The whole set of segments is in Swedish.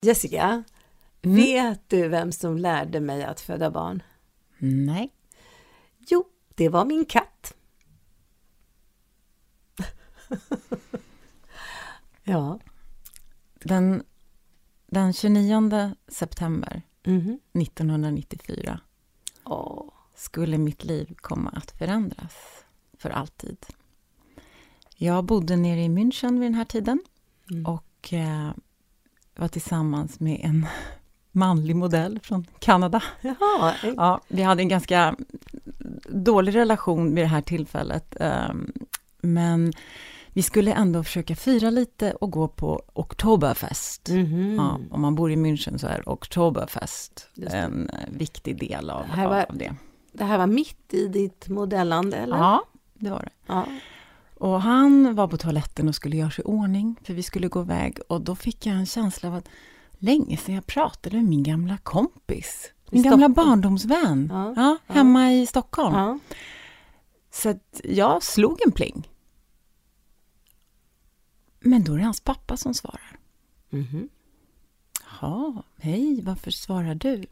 Jessica, mm. vet du vem som lärde mig att föda barn? Nej. Jo, det var min katt. ja. Den, den 29 september mm. 1994 oh. skulle mitt liv komma att förändras för alltid. Jag bodde nere i München vid den här tiden mm. och eh, var tillsammans med en manlig modell från Kanada. Jaha. Ja, vi hade en ganska dålig relation vid det här tillfället. Ehm, men vi skulle ändå försöka fira lite och gå på Oktoberfest. Mm -hmm. ja, om man bor i München så är Oktoberfest en eh, viktig del av det, var, av det. Det här var mitt i ditt modellande, eller? Ja, det var det. Ja. Och han var på toaletten och skulle göra sig i ordning, för vi skulle gå iväg. Och då fick jag en känsla av att länge sedan jag pratade med min gamla kompis. Min gamla barndomsvän. Ja, ja, hemma ja. i Stockholm. Ja. Så jag slog en pling. Men då är det hans pappa som svarar. Mm -hmm. Jaha, hej, varför svarar du?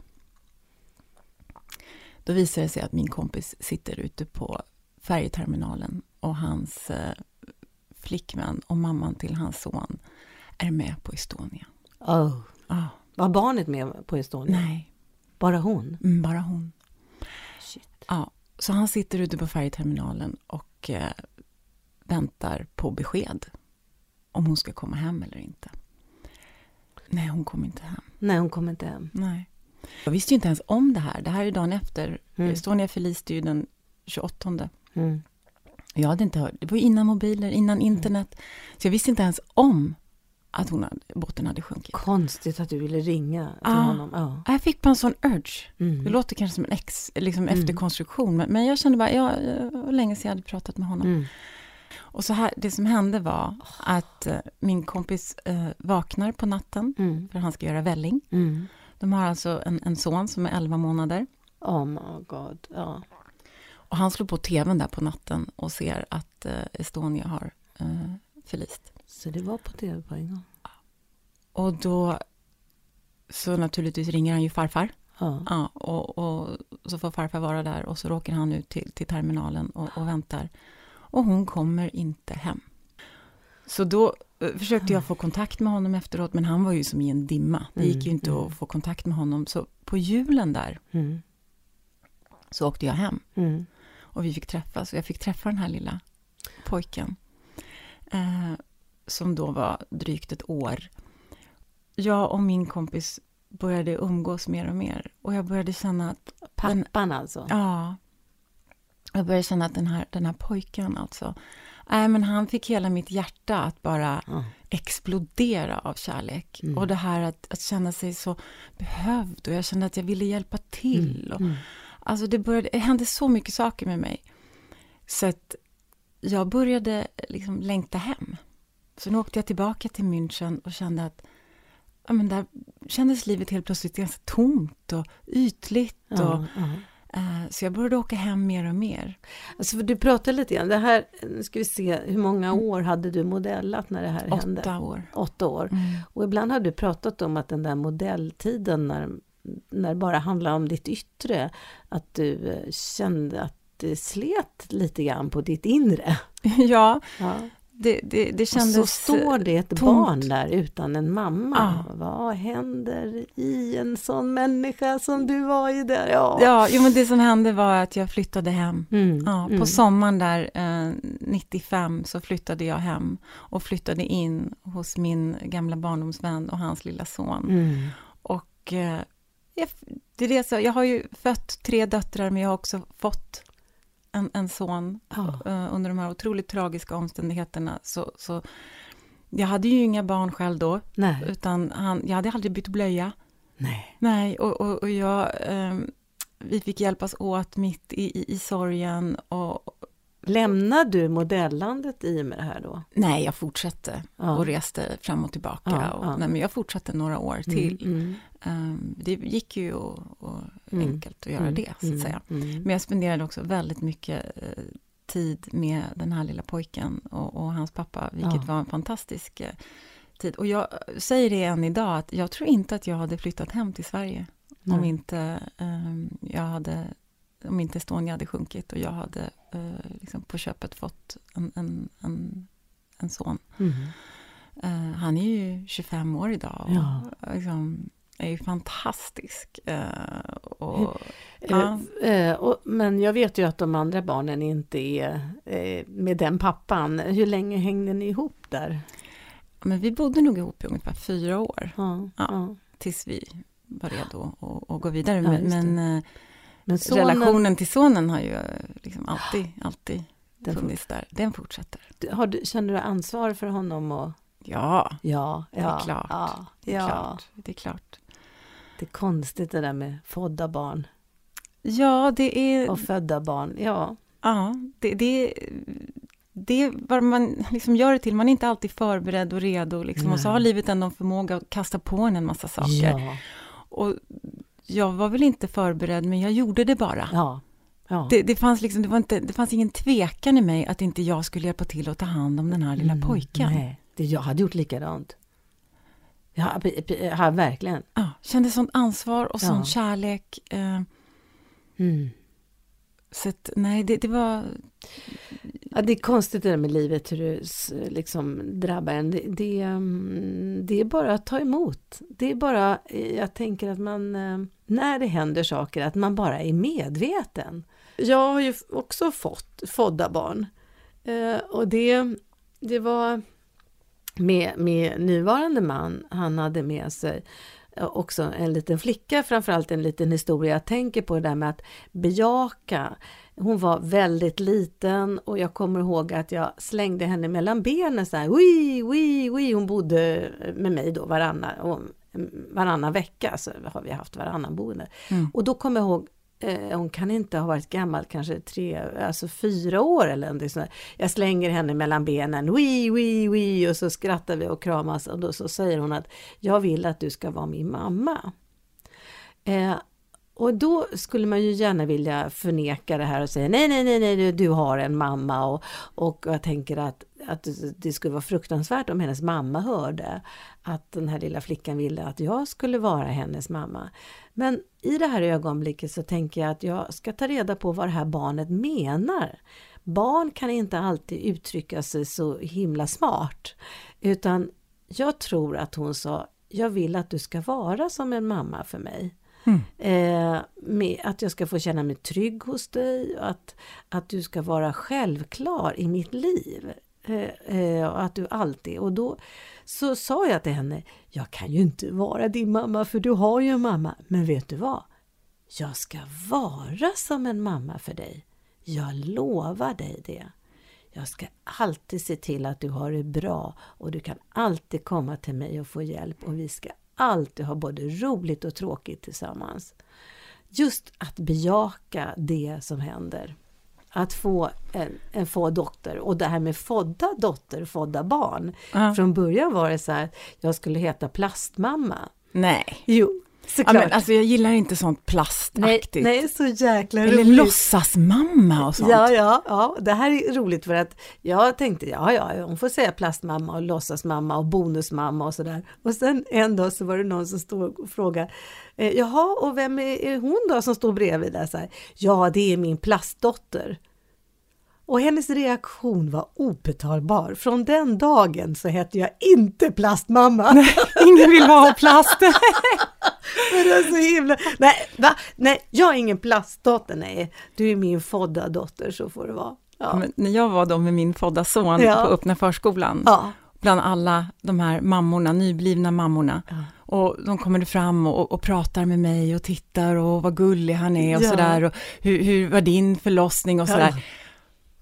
Då visar det sig att min kompis sitter ute på färjeterminalen och hans eh, flickvän och mamman till hans son är med på Estonia. Oh. Oh. Var barnet med på Estonia? Nej. Bara hon? Mm, bara hon. Shit. Ja, så han sitter ute på färjeterminalen och eh, väntar på besked om hon ska komma hem eller inte. Nej, hon kom inte hem. Nej, hon kom inte hem. Nej. Jag visste ju inte ens om det här. Det här är dagen efter. Mm. Estonia förliste ju den 28. Mm. Jag hade inte hört. Det var innan mobiler, innan mm. internet. Så jag visste inte ens om att hon hade, båten hade sjunkit. Konstigt att du ville ringa till ah, honom. Ja. Jag fick bara en sån urge. Mm. Det låter kanske som en ex, liksom mm. efterkonstruktion. Men, men jag kände bara, ja, det var länge sedan jag hade pratat med honom. Mm. Och så här, det som hände var att uh, min kompis uh, vaknar på natten, mm. för han ska göra välling. Mm. De har alltså en, en son som är 11 månader. Oh my god, ja. Och han slår på tvn där på natten och ser att uh, Estonia har förlist. Så det var på tv på en gång? Och då så naturligtvis ringer han ju farfar. Ja. ja och, och, så får farfar vara där och så åker han ut till, till terminalen och, och väntar. Och hon kommer inte hem. Så då eh, försökte jag få kontakt med honom efteråt, men han var ju som i en dimma. Det gick ju inte mm. att få kontakt med honom. Så på julen där mm. så åkte jag hem. Mm. Och vi fick träffas, och jag fick träffa den här lilla pojken. Eh, som då var drygt ett år. Jag och min kompis började umgås mer och mer. Och jag började känna att... Pappan alltså? Ja. Jag började känna att den här, den här pojken alltså... Nej, men han fick hela mitt hjärta att bara mm. explodera av kärlek. Mm. Och det här att, att känna sig så behövd och jag kände att jag ville hjälpa till. Mm. Och, mm. Alltså det, började, det hände så mycket saker med mig. Så att jag började liksom längta hem. Sen åkte jag tillbaka till München och kände att ja, men där kändes livet helt plötsligt ganska tomt och ytligt. Och, ja, ja. Uh, så jag började åka hem mer och mer. Alltså, du pratade lite grann, det här, nu ska vi se, hur många mm. år hade du modellat när det här Åtta hände? Åtta år. Åtta år. Mm. Och ibland har du pratat om att den där modelltiden när, när det bara handlar om ditt yttre, att du eh, kände att det slet lite grann på ditt inre. Ja, ja det, det, det kändes Och så står det ett tomt. barn där utan en mamma. Ja. Vad händer i en sån människa som du var i där? Ja, ja jo, men det som hände var att jag flyttade hem. Mm. Ja, på mm. sommaren där, eh, 95, så flyttade jag hem och flyttade in hos min gamla barndomsvän och hans lilla son. Mm. Och eh, jag, det är det så, jag har ju fött tre döttrar, men jag har också fått en, en son oh. uh, under de här otroligt tragiska omständigheterna. Så, så jag hade ju inga barn själv då, Nej. utan han, jag hade aldrig bytt blöja. Nej. Nej, och, och, och jag, um, vi fick hjälpas åt mitt i, i, i sorgen och, Lämnade du modellandet i och med det här då? Nej, jag fortsatte ja. och reste fram och tillbaka. Ja, och, ja. Nej, men jag fortsatte några år mm, till. Mm, mm. Um, det gick ju och, och mm. enkelt att göra mm, det, så att mm, säga. Men jag spenderade också väldigt mycket uh, tid med den här lilla pojken och, och hans pappa, vilket var en fantastisk uh, tid. Och jag säger det än idag, att jag tror inte att jag hade flyttat hem till Sverige om inte um, jag hade om inte Estonia hade sjunkit och jag hade liksom på köpet fått en, en, en, en son. Mm. Han är ju 25 år idag och Ja. liksom, är ju fantastisk. Uh, och, Eh, ja. eh, men jag vet ju att de andra barnen inte är eh, med den pappan. Hur länge hängde ni ihop där? Men vi bodde nog ihop i ungefär fyra år, Ja, tills vi var redo att, gå vidare. Men. Men sonen, relationen till sonen har ju eh, liksom alltid, alltid Den funnits där. Den fortsätter. har du, känner du ansvar för honom? Och, Ja, ja, Det är klart. Ja, det är ja. klart. Det är klart. Det är konstigt det där med födda barn Ja, det är... och födda barn. Ja, Ja, det, det, det är vad man liksom gör det till. Man är inte alltid förberedd och redo. Liksom. Och så har livet ändå en förmåga att kasta på en en massa saker. ja, Och jag var väl inte förberedd, men jag gjorde det bara. ja. ja. Det, det, fanns liksom, det, var inte, det fanns ingen tvekan i mig att inte jag skulle hjälpa till att ta hand om den här lilla Mm, pojken. Nej, det, jag hade gjort likadant. Ja, ja verkligen. Ja, kände sånt ansvar och sån Ja. kärlek. Eh, Mm så att, nej, det, det var... Ja, det är konstigt det där med livet, hur det liksom drabbar en. Det, det, mm, det är bara att ta emot. Det är bara, eh, jag tänker att man, eh, när det händer saker, att man bara är medveten. Jag har ju också fått fodda barn. Eh, och det, det var med, med nuvarande man, han hade med sig också en liten flicka, framförallt en liten historia. Jag tänker på det där med att bejaka. Hon var väldigt liten och jag kommer ihåg att jag slängde henne mellan benen så här, ui, ui, ui. Hon bodde med mig då varannan, varannan vecka, så har vi haft varannan boende. Mm. Och då kommer jag ihåg, eh, Eh, hon kan inte ha varit gammal, kanske tre, alltså fyra år eller någonting sånt. Jag slänger henne mellan benen, ui, ui, ui, och så skrattar vi och kramas och då så säger hon att jag vill att du ska vara min mamma. Eh, och då skulle man ju gärna vilja förneka det här och säga nej, nej, nej, nej, du, har en mamma och, och jag tänker att, att det skulle vara fruktansvärt om hennes mamma hörde att den här lilla flickan ville att jag skulle vara hennes mamma. Men i det här ögonblicket så tänker jag att jag ska ta reda på vad det här barnet menar. Barn kan inte alltid uttrycka sig så himla smart, utan jag tror att hon sa, jag vill att du ska vara som en mamma för mig. Mm. Eh, med att jag ska få känna mig trygg hos dig, och att, att du ska vara självklar i mitt liv. Eh, eh, och att du alltid, och då så sa jag till henne, jag kan ju inte vara din mamma för du har ju en mamma, men vet du vad? Jag ska vara som en mamma för dig. Jag lovar dig det. Jag ska alltid se till att du har det bra och du kan alltid komma till mig och få hjälp och vi ska alltid ha både roligt och tråkigt tillsammans. Just att bejaka det som händer. Att få en, en få dotter och det här med fodda dotter, fodda barn. Ja. Från början var det så här, jag skulle heta plastmamma. Nej. Jo, Ja, såklart. men alltså, jag gillar inte sånt nej, plastaktigt. nej, så jäkla Eller roligt. låtsasmamma och sånt. Ja, ja, ja, det här är roligt för att jag tänkte, ja, ja, hon får säga plastmamma och låtsasmamma och bonusmamma och sådär. Och sen en dag så var det någon som stod och frågade, eh, jaha, och vem är, hon då som står bredvid där? Så här, ja, det är min plastdotter. Och hennes reaktion var obetalbar. Från den dagen så hette jag inte plastmamma. Ingen vill ha plast. Men det är så himla... Nej, va? Nej, jag är ingen plastdotter. Nej, du är min fodda dotter, så får det vara. Ja. När jag var då med min födda son Ja. på öppna förskolan, ja. bland alla de här mammorna, nyblivna mammorna, och de kommer fram och, och pratar med mig och tittar och vad gullig han är och sådär, och hur, hur var din förlossning och sådär.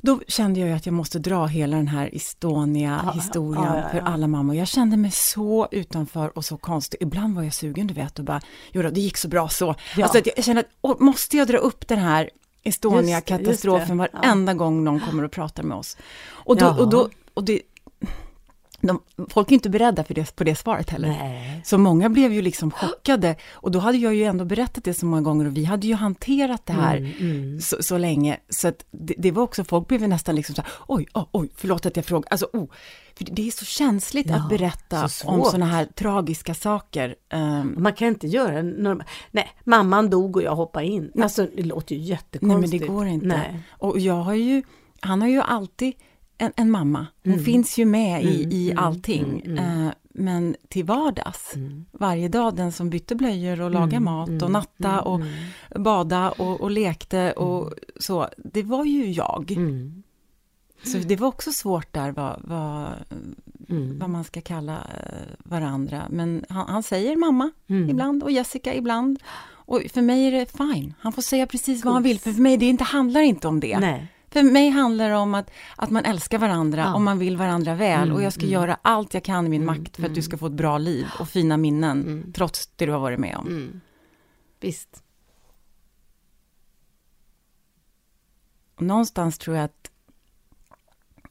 Då kände jag ju att jag måste dra hela den här Estonia-historien Ja, ja, ja, för alla mammor. Jag kände mig så utanför och så konstig. Ibland var jag sugen, du vet, och bara, jo då, det gick så bra så. Alltså jag kände att, måste jag dra upp den här Estonia-katastrofen varenda gång någon kommer och pratar med oss? Och då, och då, och det, de, folk är inte beredda för det, på det svaret heller. Nej. Så många blev ju liksom chockade. Och då hade jag ju ändå berättat det så många gånger och vi hade ju hanterat det här Mm, mm. så, så länge. Så att det, det var också, folk blev ju nästan liksom så här, oj, oh, oj, förlåt att jag frågar. Alltså, oh. För det är så känsligt Ja, att berätta så om sådana här tragiska saker. Ehm, Man kan inte göra en normal... Nej, mamman dog och jag hoppade in. Alltså, det låter ju nej, jättekonstigt. men det går inte. Nej. Och jag har ju, han har ju alltid en, en mamma. Hon Mm. finns ju med i, Mm, i mm, allting. mm, mm. Eh, men till vardags, Mm. varje dag, den som bytte blöjor och lagade mat och natta och bada och, och lekte och så, det var ju jag. Så det var också svårt där vad, vad, vad man ska kalla eh, varandra. Men han, han säger mamma Mm. ibland och Jessica ibland. Och för mig är det fine. Han får säga precis vad han vill, för för mig det inte, handlar inte om det. Nej. För mig handlar det om att, att man älskar varandra Ja. och man vill varandra väl. Mm, och jag ska mm. göra allt jag kan i min Mm, makt för att du mm. ska få ett bra liv och fina minnen, Mm. trots det du har varit med om. Visst. Och någonstans tror jag att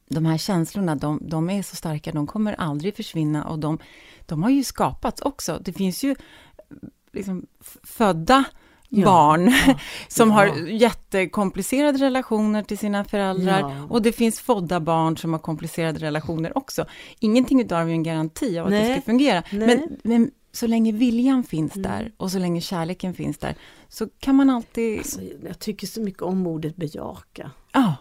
de här känslorna, de, de är så starka, de kommer aldrig försvinna och de, de har ju skapats också. Det finns ju liksom f- födda Ja, barn som ja. har jättekomplicerade relationer till sina föräldrar Ja. och det finns födda barn som har komplicerade relationer också. Ingenting utav det är en garanti av att det Nej. ska fungera. Men, men så länge viljan finns Mm. där och så länge kärleken finns där så kan man alltid... Alltså, jag tycker så mycket om ordet bejaka. Ja,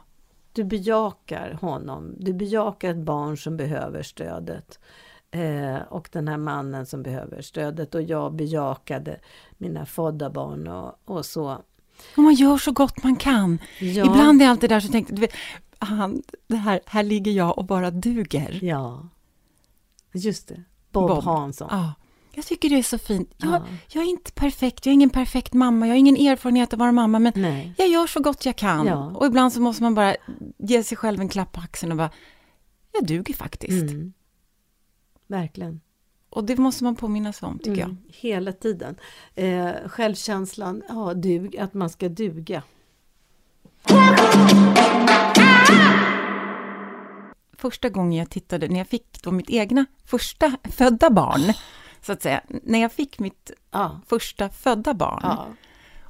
Du bejakar honom. Du bejakar ett barn som behöver stödet. Eh, och den här mannen som behöver stödet. Och jag bejakade mina födda barn och, och så. och man gör så gott man kan. Ja, Ibland är allt det där så tänkte du vet, han, det här, här ligger jag och bara duger. Ja, just det. Bob, Bob. Hansson. Ja, jag tycker det är så fint. Jag, Ja. jag är inte perfekt, jag är ingen perfekt mamma, jag har ingen erfarenhet av att vara mamma, men Nej. jag gör så gott jag kan. Ja. Och ibland så måste man bara ge sig själv en klapp på axeln och bara, jag duger faktiskt. Mm. Verkligen. Och det måste man påminnas om, tycker jag. Mm. Hela tiden. Eh, självkänslan, ja, dug, att man ska duga. Första gången jag tittade, när jag fick då mitt egna första födda barn, så att säga, när jag fick mitt Ja. första födda barn, ja.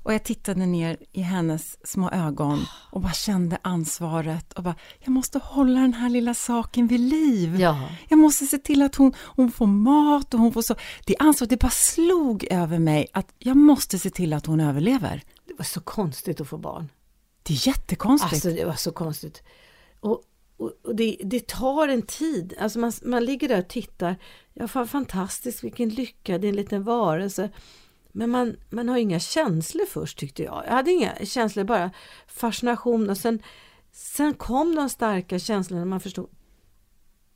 Och jag tittade ner i hennes små ögon och bara kände ansvaret och bara, jag måste hålla den här lilla saken vid liv. ja. Jag måste se till att hon, hon får mat och hon får så. Det ansvaret, det bara slog över mig att jag måste se till att hon överlever. Det var så konstigt att få barn. Det är jättekonstigt. Alltså det var så konstigt. Och, och, och det, det tar en tid. Alltså man, man ligger där och tittar. Ja, fan, fantastiskt, vilken lycka, det är en liten varelse. Men man, man har inga känslor först tyckte jag. Jag hade inga känslor, bara fascination. Och sen, sen kom de starka känslorna när man förstod.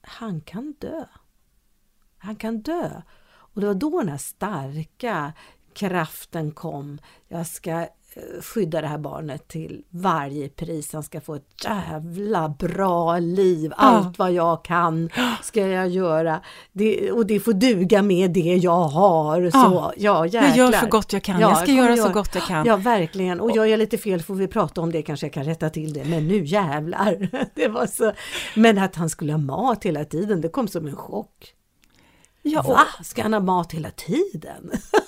Han kan dö. Han kan dö. Och det var då den här starka kraften kom. Jag ska skydda det här barnet till varje pris. Han ska få ett jävla bra liv. Allt vad jag kan ska jag göra. Det, och det får duga med det jag har. Så, ja, jag jäklar. gör så gott jag kan. Ja, jag ska kommer göra så göra- gott jag kan. Ja, verkligen. Och gör jag lite fel får vi prata om det, kanske jag kan rätta till det. Men nu jävlar! Det var så... Men att han skulle ha mat hela tiden, det kom som en chock. Ja, och, Va? Ska han ha mat hela tiden?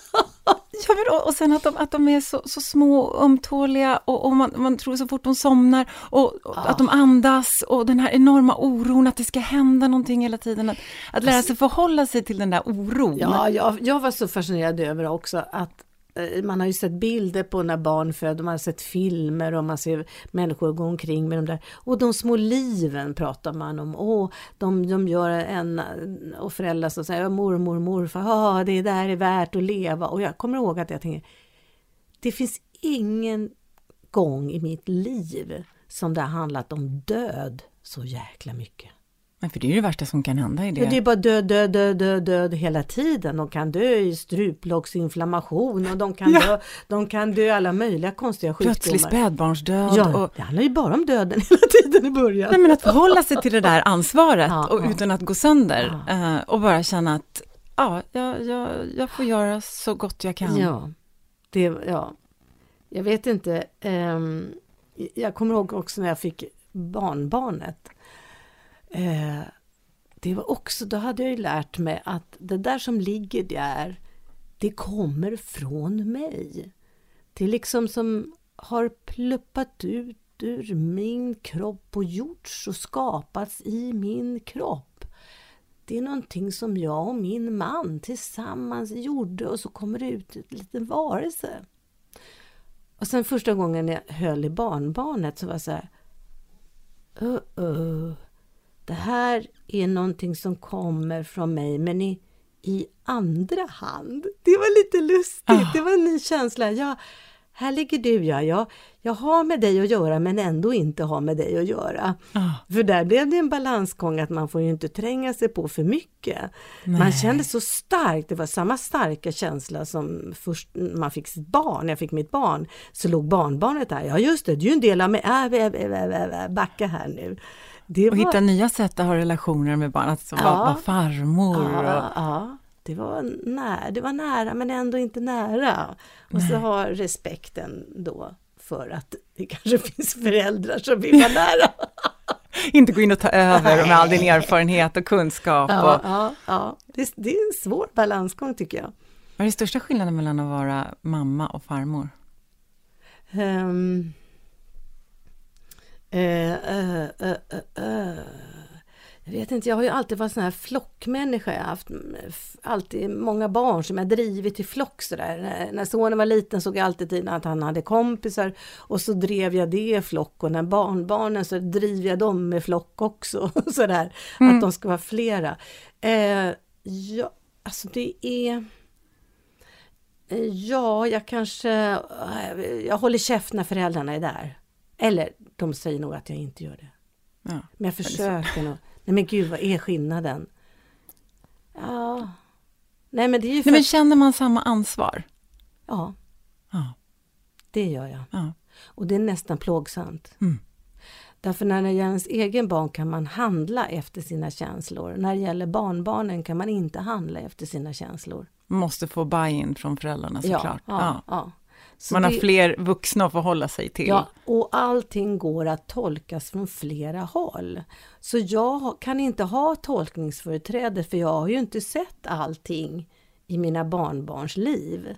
ja, men, och, och sen att de, att de är så, så små och ömtåliga och, och man, man tror så fort de somnar och, och att de andas och den här enorma oron att det ska hända någonting hela tiden. Att, att lära sig förhålla sig till den där oron. Ja, jag, jag var så fascinerad över också att Eh, man har ju sett bilder på när barn föds, man har sett filmer och man ser människor gå omkring med de där. Och de små liven pratar man om. Åh, de, de gör en, och föräldrar som säger mormor, morfar, ah, det där är värt att leva. Och jag kommer ihåg att jag tänkte, det finns ingen gång i mitt liv som det har handlat om död så jäkla mycket. Men för det är ju det värsta som kan hända i det. Ja, det är bara död, död, död, död, död hela tiden. De kan dö i struplocksinflammation och de kan, Ja. dö, de kan dö i alla möjliga konstiga Plötslig sjukdomar. spädbarnsdöd. Ja, Och, det handlar ju bara om döden hela tiden i början. nej, men att förhålla sig till det där ansvaret Ja, och utan att gå sönder. eh, och bara känna att ja, jag, jag, jag får göra så gott jag kan. Ja, det, ja. Jag vet inte. ehm, jag kommer ihåg också när jag fick barnbarnet. Eh, det var också, då hade jag ju lärt mig att det där som ligger där, det kommer från mig. Det är liksom som har pluppat ut ur min kropp och gjorts och skapats i min kropp. Det är någonting som jag och min man tillsammans gjorde och så kommer det ut en liten varelse. Och sen första gången jag höll i barnbarnet så var jag så här, uh -uh. Det här är någonting som kommer från mig men i, i andra hand. Det var lite lustigt, oh. det var en ny känsla. Jag, här ligger du ja, jag, jag har med dig att göra men ändå inte har med dig att göra. Oh. För där blev det en balansgång att man får ju inte tränga sig på för mycket. Nej. Man kände så starkt, det var samma starka känsla som först man fick sitt barn, jag fick mitt barn, så låg barnbarnet där. Ja just det, du är ju en del av mig, äh, äh, äh, backa här nu. Det och var... hitta nya sätt att ha relationer med barn, att ja. vara, vara farmor. Ja, och... ja, det var, nära, det var nära men ändå inte nära. Och Nej. så ha respekten då för att det kanske finns föräldrar som vill vara nära. inte gå in och ta över med all din erfarenhet och kunskap. Ja, och... ja, ja. Det, det, är en svår balansgång tycker jag. Vad är den största skillnaden mellan att vara mamma och farmor? Um, uh, uh, uh, jag vet inte, jag har ju alltid varit sån här flockmänniska. Jag har haft alltid många barn som jag drivit i flock sådär. När, sonen var liten såg jag alltid att han hade kompisar och så drev jag det i flock och när barnbarnen så driver jag dem med flock också. sådär, mm. att de ska vara flera. Eh, ja, alltså det är... Eh, ja, jag kanske... Eh, jag håller käft när föräldrarna är där. Eller de säger nog att jag inte gör det. Ja, men jag försöker nog. Nej men gud, vad är skillnaden? Ja... Nej men det är ju för... Nej, men känner man samma ansvar? Ja. ja. Det gör jag. Ja. Och det är nästan plågsamt. Mm. Därför när det gäller ens egen barn kan man handla efter sina känslor. När det gäller barnbarnen kan man inte handla efter sina känslor. Måste få buy-in från föräldrarna såklart. Ja, ja, ja. Så man har fler vuxna att förhålla sig till. Ja, och allting går att tolkas från flera håll. Så jag kan inte ha tolkningsföreträde för jag har ju inte sett allting i mina barnbarns liv.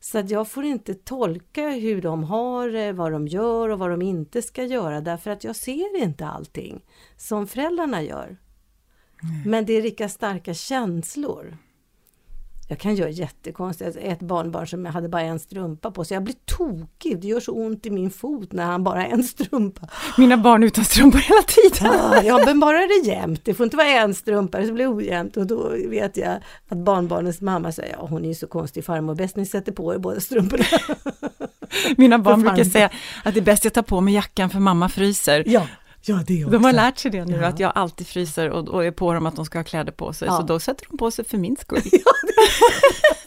Så att jag får inte tolka hur de har det, vad de gör och vad de inte ska göra därför att jag ser inte allting som föräldrarna gör. Mm. Men det är lika starka känslor. Jag kan göra jättekonstigt. Ett barnbarn som hade bara en strumpa på sig. Jag blir tokig. Det gör så ont i min fot när han bara har en strumpa. Mina barn utan strumpor hela tiden. Ja, men bara det jämnt. Det får inte vara en strumpa, det blir ojämnt. Och då vet jag att barnbarnens mamma säger, ja hon är ju så konstig farmor, bäst ni sätter på er båda strumporna. Mina barn brukar säga att det är bäst jag tar på mig jackan för mamma fryser. Ja. Ja, det också. De har lärt sig det nu, ja. att jag alltid fryser och, och, är på dem att de ska ha kläder på sig, ja. så då sätter de på sig för min skull.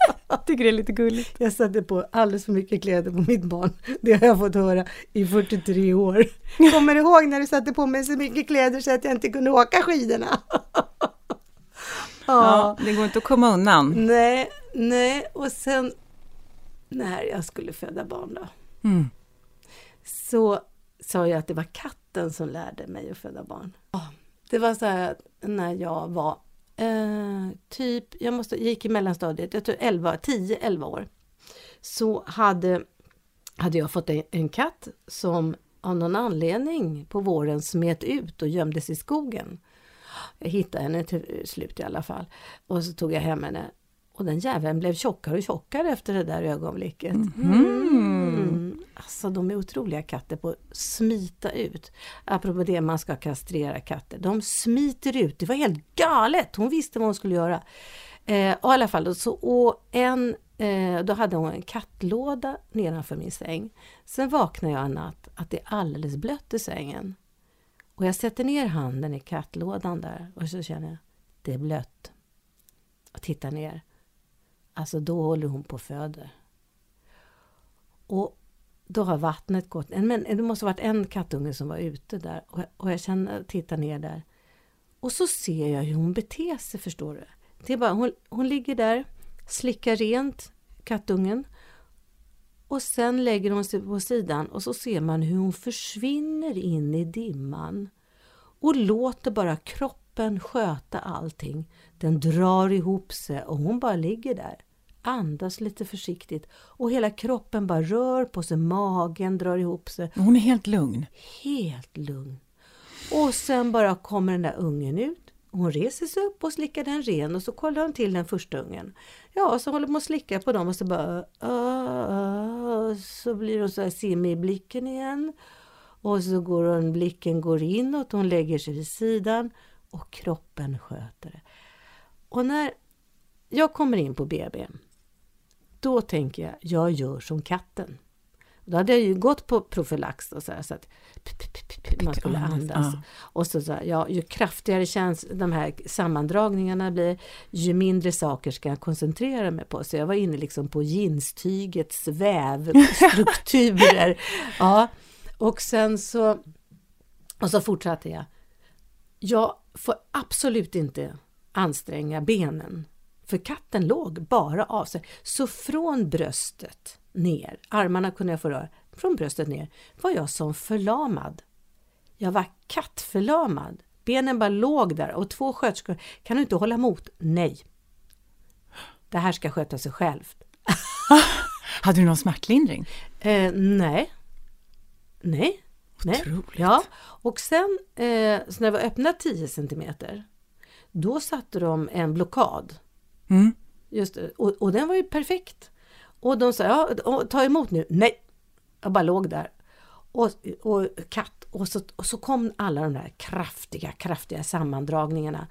Ja, jag tycker det är lite gulligt. Jag satte på alldeles för mycket kläder på mitt barn. Det har jag fått höra i 43 år. Kommer du ihåg när du satte på mig så mycket kläder så att jag inte kunde åka skidorna? ja, det går inte att komma undan. Nej, nej, och sen när jag skulle föda barn då, mm. så sa jag att det var katten som lärde mig att föda barn. Det var så här när jag var eh, typ, jag måste, gick i mellanstadiet, jag tror 11, 10-11 år. Så hade, hade jag fått en, en katt som av någon anledning på våren smet ut och gömdes i skogen. Jag hittade henne till slut i alla fall. Och så tog jag hem henne. Och den jäveln blev tjockare och tjockare efter det där ögonblicket. Mm. Alltså de är otroliga katter på att smita ut. Apropå det man ska kastrera katter. De smiter ut. Det var helt galet. Hon visste vad hon skulle göra. Eh, och i alla fall, så, och en, eh, då hade hon en kattlåda nedanför min säng. Sen vaknade jag en natt att det är alldeles blött i sängen. Och jag sätter ner handen i kattlådan där och så känner jag, det är blött. Och tittar ner. Alltså då håller hon på och föder. Och då har vattnet gått. Men det måste ha varit en kattunge som var ute där. Och, och jag känner, tittar ner där. Och så ser jag hur hon beter sig, förstår du. Det är bara, hon, hon ligger där, slickar rent kattungen. Och sen lägger hon sig på sidan och så ser man hur hon försvinner in i dimman. Och låter bara kroppen sköta allting. Den drar ihop sig och hon bara ligger där. Andas lite försiktigt och hela kroppen bara rör på sig, magen drar ihop sig. Hon är helt lugn. Helt lugn. Och sen bara kommer den där ungen ut. Hon reser sig upp och slickar den ren och så kollar hon till den första ungen. Ja, så håller hon och slickar på dem och så bara... Uh, uh, så blir hon så här simmig i blicken igen. Och så går hon, blicken går inåt, hon lägger sig vid sidan och kroppen sköter det. Och när jag kommer in på BB, då tänker jag, jag gör som katten. Då hade jag ju gått på profylax och så, här, så att man skulle andas. Och så, så här, ja, ju kraftigare känns de här sammandragningarna blir, ju mindre saker ska jag koncentrera mig på. Så jag var inne liksom på jeanstygets vävstrukturer. ja. Och sen så, och så fortsatte jag. Jag får absolut inte anstränga benen. För katten låg bara av sig. Så från bröstet ner, armarna kunde jag få röra, från bröstet ner var jag som förlamad. Jag var kattförlamad. Benen bara låg där och två sköterskor, kan du inte hålla emot? Nej. Det här ska sköta sig självt. Hade du någon smärtlindring? Eh, nej. Nej. Otroligt. Ja, och sen eh, så när var öppnat 10 centimeter, då satte de en blockad. Mm. Just det, och, och den var ju perfekt. Och de sa, ja, ta emot nu. Nej! Jag bara låg där. Och, och katt. Och så, och så kom alla de där kraftiga, kraftiga sammandragningarna.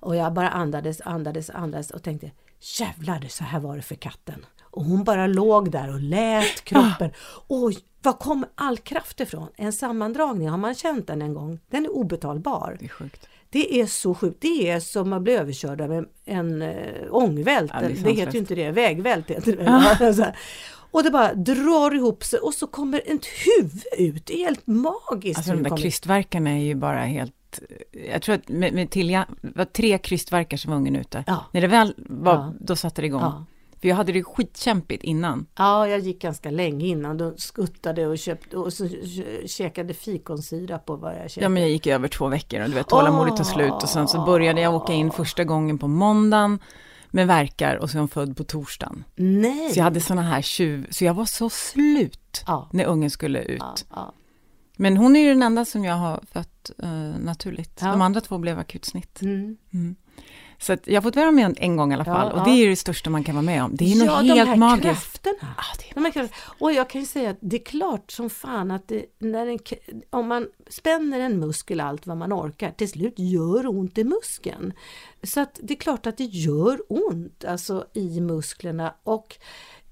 Och jag bara andades, andades, andades och tänkte, jävlar, så här var det för katten. Och hon bara låg där och lät kroppen. Oj, var kom all kraft ifrån? En sammandragning, har man känt den en gång? Den är obetalbar. Det är sjukt. Det är så sjukt. Det är som att bli överkörd av en, äh, ångvält. Ja, det det, heter ju inte det, vägvält heter det. Här. och det bara drar ihop sig och så kommer ett huvud ut. Det är helt magiskt. Alltså de där kommer. krystverkarna är ju bara helt... Jag tror att med, med Tilja, det var tre krystverkar som var ungen ute. Ja. När det väl var, Ja. då satte det igång. Ja. För jag hade det skitkämpigt innan. ja, jag gick ganska länge innan. Då skuttade och köpte och så käkade fikonsirap på vad jag käkade. Ja, men jag gick över två veckor och du vet, tålamodet tog slut och sen så började jag åka in första gången på måndagen med verkar och hon född på torsdagen. Nej! Så jag hade såna här tjuv, så jag var så slut Ja. när ungen skulle ut. Ja, ja. Men hon är ju den enda som jag har fött eh, naturligt. De andra två blev akutsnitt. Mm. Mm. Så jag har fått vara med en, en gång i alla Ja, fall. Och ja. det är det största man kan vara med om. Det är ja, något de helt här magiskt. krafterna. Ja, det är De krafterna. Och jag kan ju säga att det är klart som fan att det, när en, om man spänner en muskel allt vad man orkar, till slut gör ont i muskeln. Så att det är klart att det gör ont alltså i musklerna och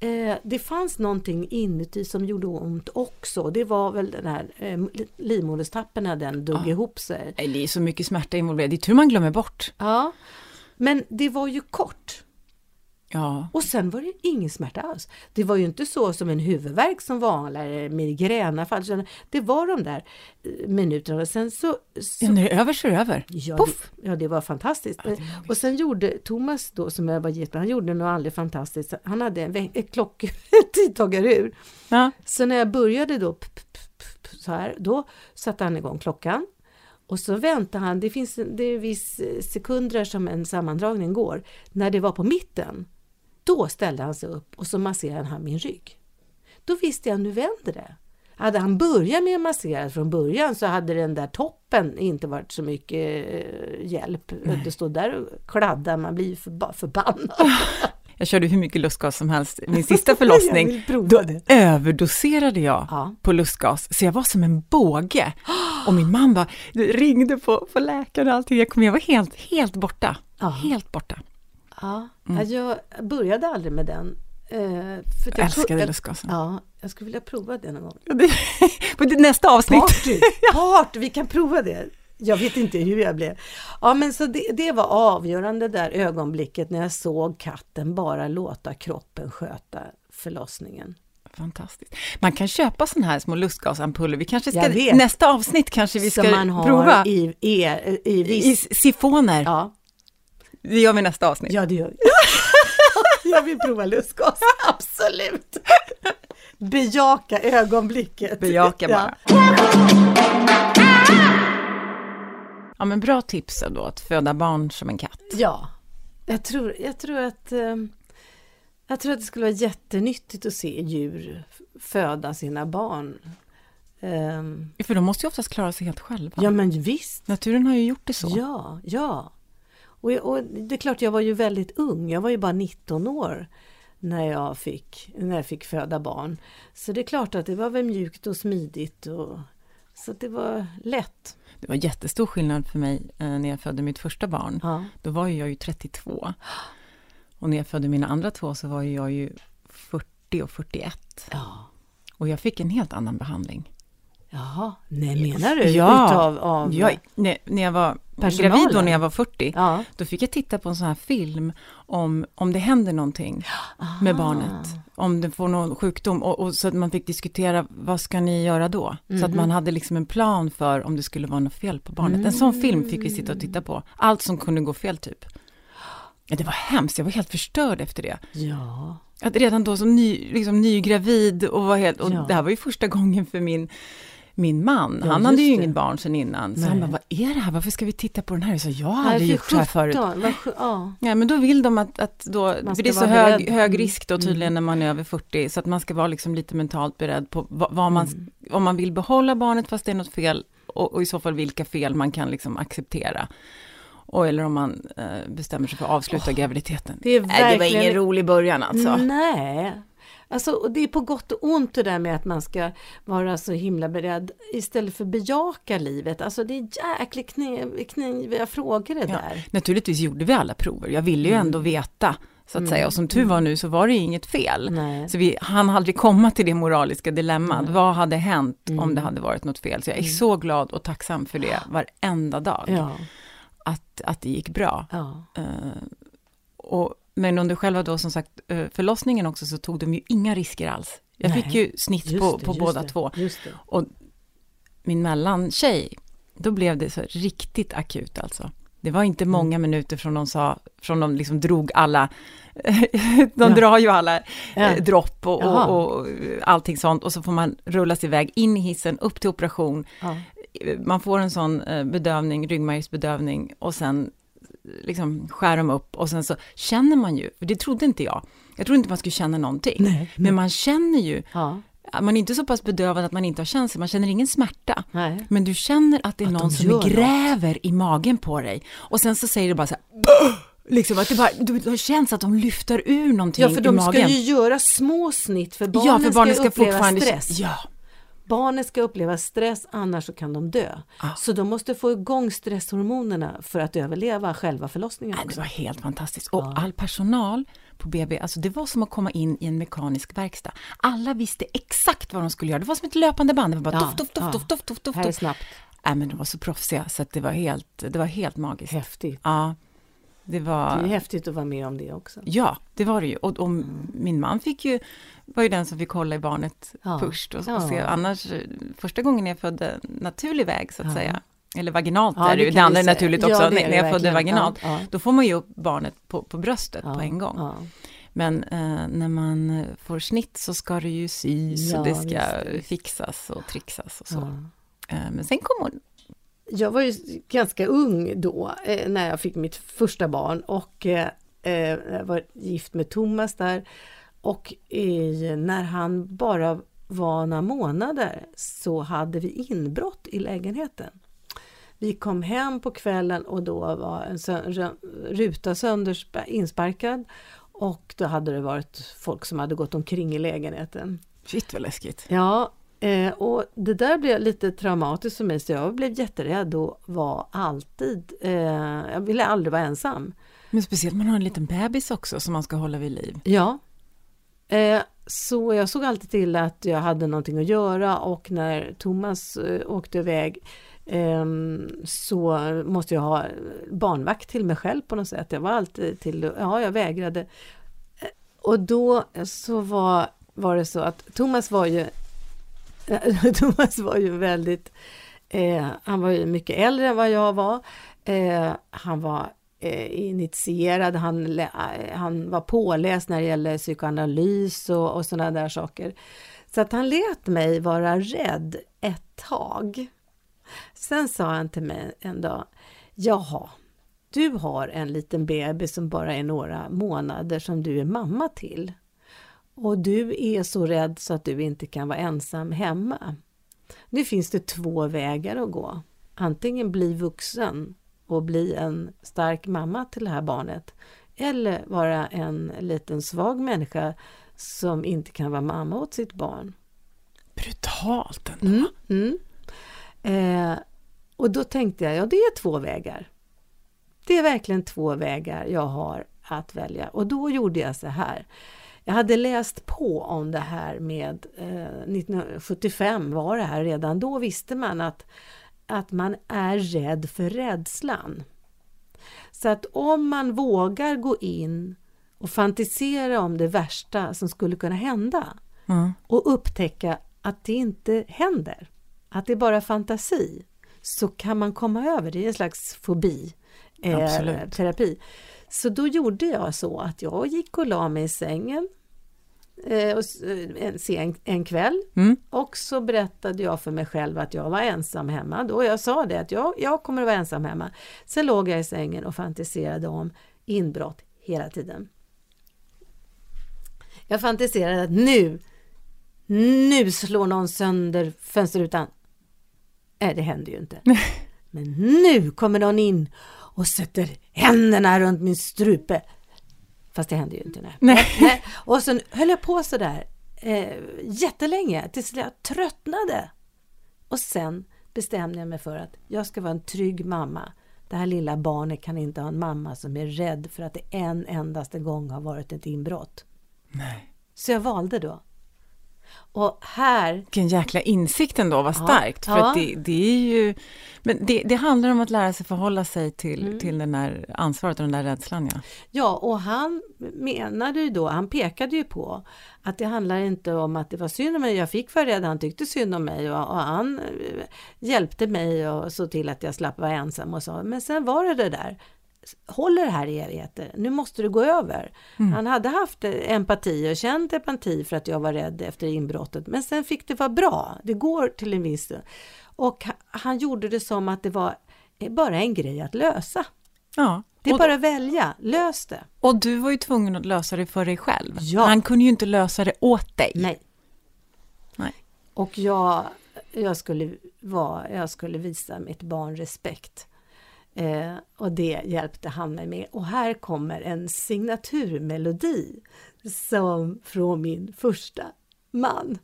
eh, det fanns någonting inuti som gjorde ont också. Det var väl den här eh, livmoderstappen när den dog ihop sig. Det är så mycket smärta involverad. Det är tur man glömmer bort. Ja, men det var ju kort. Ja, Och sen var det ingen smärta alls. Det var ju inte så som en huvudvärk som vanlig, eller migränanfall. Det var de där eh, minuterna. Och sen så... så ja när det är över så är det över. ja, Puff! det, ja, det var fantastiskt. Ja, det och sen gjorde Thomas då, som jag var gift med, han gjorde något alldeles fantastiskt. Han hade en, ett klock, ett tidtagarur. Ja. Så när jag började då, p- p- p- så här, då satte han igång klockan. Och så väntade han, det finns det är viss sekunder som en sammandragning går. När det var på mitten, då ställde han sig upp och så masserade han min rygg. Då visste jag, nu vänder det. Hade han börjat med att massera från början så hade den där toppen inte varit så mycket eh, hjälp. Det står där och kladdar, man blir förba- förbannad. Jag körde hur mycket lustgas som helst. Min sista förlossning, då det. överdoserade jag Ja. på lustgas. Så jag var som en båge. Och min man bara ringde på, på läkaren och allting. Jag, kom, jag var helt, helt borta. Ja. Helt borta. Ja, jag började aldrig med den. Att Jag älskade lustgasen. Ja, jag skulle vilja prova det någon gång. På det- nästa avsnitt. Party! Party! Vi kan prova det. Jag vet inte hur jag blev. Ja, men så det, det var avgörande där ögonblicket när jag såg katten bara låta kroppen sköta förlossningen. Fantastiskt. Man kan köpa sådana här små lustgasampuller. Vi kanske ska, nästa avsnitt kanske vi ska Som man har prova. i, i, i I viss... sifoner. Ja, Det gör vi nästa avsnitt. ja, det gör jag. jag vill prova lustgas, absolut. Bejaka ögonblicket. Bejaka bara. Ja, men bra tips då, att föda barn som en katt. Ja, jag tror, jag tror att eh, jag tror att det skulle vara jättenyttigt att se djur föda sina barn. Um, För de måste ju oftast klara sig helt själva. Ja, men visst. Naturen har ju gjort det så. Ja, ja. Och, och, det är klart, jag var ju väldigt ung. Jag var ju bara 19 år när jag fick, när jag fick föda barn. Så det är klart att det var väl mjukt och smidigt. Och, så det var lätt. Det var jättestor skillnad för mig eh, när jag födde mitt första barn. Ja. Då var jag ju 32. Och när jag födde mina andra två så var jag ju 40 och 41. Ja. Och jag fick en helt annan behandling. Jaha, nej menar du? Ja, Utav, av ja när, när jag var personalen. gravid då när jag var 40, ja. då fick jag titta på en sån här film om, om det händer någonting Aha. med barnet. Om det får någon sjukdom och, och, så att man fick diskutera vad ska ni göra då? Mm. Så att man hade liksom en plan för om det skulle vara något fel på barnet. Mm. En sån film fick vi sitta och titta på. Allt som kunde gå fel typ. Ja, det var hemskt, jag var helt förstörd efter det. Ja. Att redan då som ny, liksom nygravid och var helt, och ja. det här var ju första gången för min min man, ja, han hade ju det. inget barn sen innan. Så Nej. han bara, vad är det här? Varför ska vi titta på den här? Så jag har aldrig gjort så här förut. ja. ja, men då vill de att, att då, för det är så hög, hög risk då tydligen mm. när man är över 40, så att man ska vara liksom lite mentalt beredd på vad, vad man, mm. om man vill behålla barnet fast det är något fel, och, och i så fall vilka fel man kan liksom acceptera. Och, eller om man eh, bestämmer sig för att avsluta oh, graviditeten. Det, är verkligen... det var ingen rolig början alltså. Nej, Alltså, det är på gott och ont det där med att man ska vara så himla beredd istället för bejaka livet. Alltså det är jäkligt kniviga frågor det där. Ja, naturligtvis gjorde vi alla prover. Jag ville ju ändå mm. veta så att mm. säga. Och som tur var nu så var det inget fel. Nej. Så vi han aldrig komma till det moraliska dilemmat. Mm. Vad hade hänt mm. om det hade varit något fel? Så jag är mm. så glad och tacksam för det varenda dag. Ja. Att, att det gick bra. Ja. Uh, och men under själva då som sagt eh, förlossningen också så tog de ju inga risker alls. Jag Nej, fick ju snitt på, det, på båda det, två. Och min mellantjej, då blev det så riktigt akut alltså. Det var inte många mm. minuter från de sa, från de liksom drog alla, de ja. drar ju alla ja. Eh, dropp och, och, och, allting sånt och så får man rullas iväg in i hissen, upp till operation. Ja. Man får en sån eh, bedövning, ryggmärgsbedövning och sen liksom skär dem upp och sen så känner man ju, det trodde inte jag, jag trodde inte man skulle känna någonting, nej, men man känner ju ja. Man är inte så pass bedövad att man inte har känsla, man känner ingen smärta. Nej. Men du känner att det är att någon de som gräver något. i magen på dig. Och sen så säger det bara så här, Liksom att det bara, det känns att de lyfter ur någonting i magen. Ja, för de ska ju göra små snitt, för barnen, ja, för barnen ska, ska uppleva stress. Ja, Barnet ska uppleva stress, annars så kan de dö. Ah. Så de måste få igång stresshormonerna för att överleva själva förlossningen. Också. Det var helt fantastiskt. Och ja. all personal på BB, alltså det var som att komma in i en mekanisk verkstad. Alla visste exakt vad de skulle göra. Det var som ett löpande band. Det var bara doft, doft, doft, doft, doft, doft. Här är snabbt. Nej, men de var så proffsiga så att det var helt, det var helt magiskt. Häftigt. Ja. Det, var... det är häftigt att vara med om det också. Ja, det var det ju. Och, och mm. min man fick ju, var ju den som fick hålla i barnet ja. först. Och, och, se. Annars, första gången jag födde naturlig väg, så att ja. säga, eller vaginalt ja, är det ju, det andra är naturligt också, ja, när jag födde vaginalt, då får man ju upp barnet på, på bröstet på en gång. Men eh, när man får snitt så ska det ju sys och det ska fixas och trixas och så. Eh, men sen kom hon jag var ju ganska ung då eh, när jag fick mitt första barn och eh, eh jag var gift med Thomas där. Och i, när han bara var några månader så hade vi inbrott i lägenheten. Vi kom hem på kvällen och då var en sö ruta sönder insparkad och då hade det varit folk som hade gått omkring i lägenheten. Shit vad läskigt! Ja, Eh, och det där blev lite traumatiskt för mig så jag blev jätterädd och var alltid, eh, jag ville aldrig vara ensam. Men speciellt man har en liten bebis också som man ska hålla vid liv. Ja. Eh, så jag såg alltid till att jag hade någonting att göra och när Thomas eh, åkte iväg ehm, så måste jag ha barnvakt till mig själv på något sätt. Jag var alltid till, ja jag vägrade. Eh, och då så var, var det så att Thomas var ju Thomas var ju väldigt, eh, han var ju mycket äldre än vad jag var. Eh, han var eh, initierad, han, eh, han var påläst när det gäller psykoanalys och, och sådana där saker. Så att han lät mig vara rädd ett tag. Sen sa han till mig en dag, jaha, du har en liten bebis som bara är några månader som du är mamma till. Och du är så rädd så att du inte kan vara ensam hemma. Nu finns det två vägar att gå. Antingen bli vuxen och bli en stark mamma till det här barnet. Eller vara en liten svag människa som inte kan vara mamma åt sitt barn. Brutalt ändå. Mm, mm. Eh, och då tänkte jag, ja det är två vägar. Det är verkligen två vägar jag har att välja. Och då gjorde jag så här. Jag hade läst på om det här med eh, 1975 var det här redan då visste man att, att man är rädd för rädslan. Så att om man vågar gå in och fantisera om det värsta som skulle kunna hända mm. och upptäcka att det inte händer, att det är bara fantasi, så kan man komma över det. är en slags fobi, eh, terapi. Så då gjorde jag så att jag gick och la mig i sängen och, eh, en, sen, en kväll mm. och så berättade jag för mig själv att jag var ensam hemma. Då jag sa det att jag, jag kommer att vara ensam hemma. Sen låg jag i sängen och fantiserade om inbrott hela tiden. Jag fantiserade att nu, nu slår någon sönder fönsterrutan. Nej, det händer ju inte. Men nu kommer någon in och sätter händerna runt min strupe. Fast det hände ju inte. Nej. nej. nej. Och så höll jag på sådär eh, jättelänge tills jag tröttnade. Och sen bestämde jag mig för att jag ska vara en trygg mamma. Det här lilla barnet kan inte ha en mamma som är rädd för att det en endaste gång har varit ett inbrott. Nej. Så jag valde då och här... Vilken jäkla insikt ändå, vad starkt. Ja, för ja. Det, det, är ju... Men det, det, handlar om att lära sig förhålla sig till, mm. till den där ansvaret och den där rädslan. Ja. ja, och han menade ju då, han pekade ju på att det handlar inte om att det var synd om mig, jag fick vara rädd, han tyckte synd om mig och, och han eh, hjälpte mig och såg till att jag slapp vara ensam och så. Men sen var det det där håller det här i evigheter, nu måste det gå över. Mm. Han hade haft empati och känt empati för att jag var rädd efter inbrottet, men sen fick det vara bra, det går till en viss... Och han gjorde det som att det var bara en grej att lösa. Ja. Det är bara att välja, lös det. Och du var ju tvungen att lösa det för dig själv. Ja. Han kunde ju inte lösa det åt dig. Nej. Nej. Och jag, jag, skulle vara, jag skulle visa mitt barn respekt. Eh, och det hjälpte han mig med. Och här kommer en signaturmelodi som från min första man.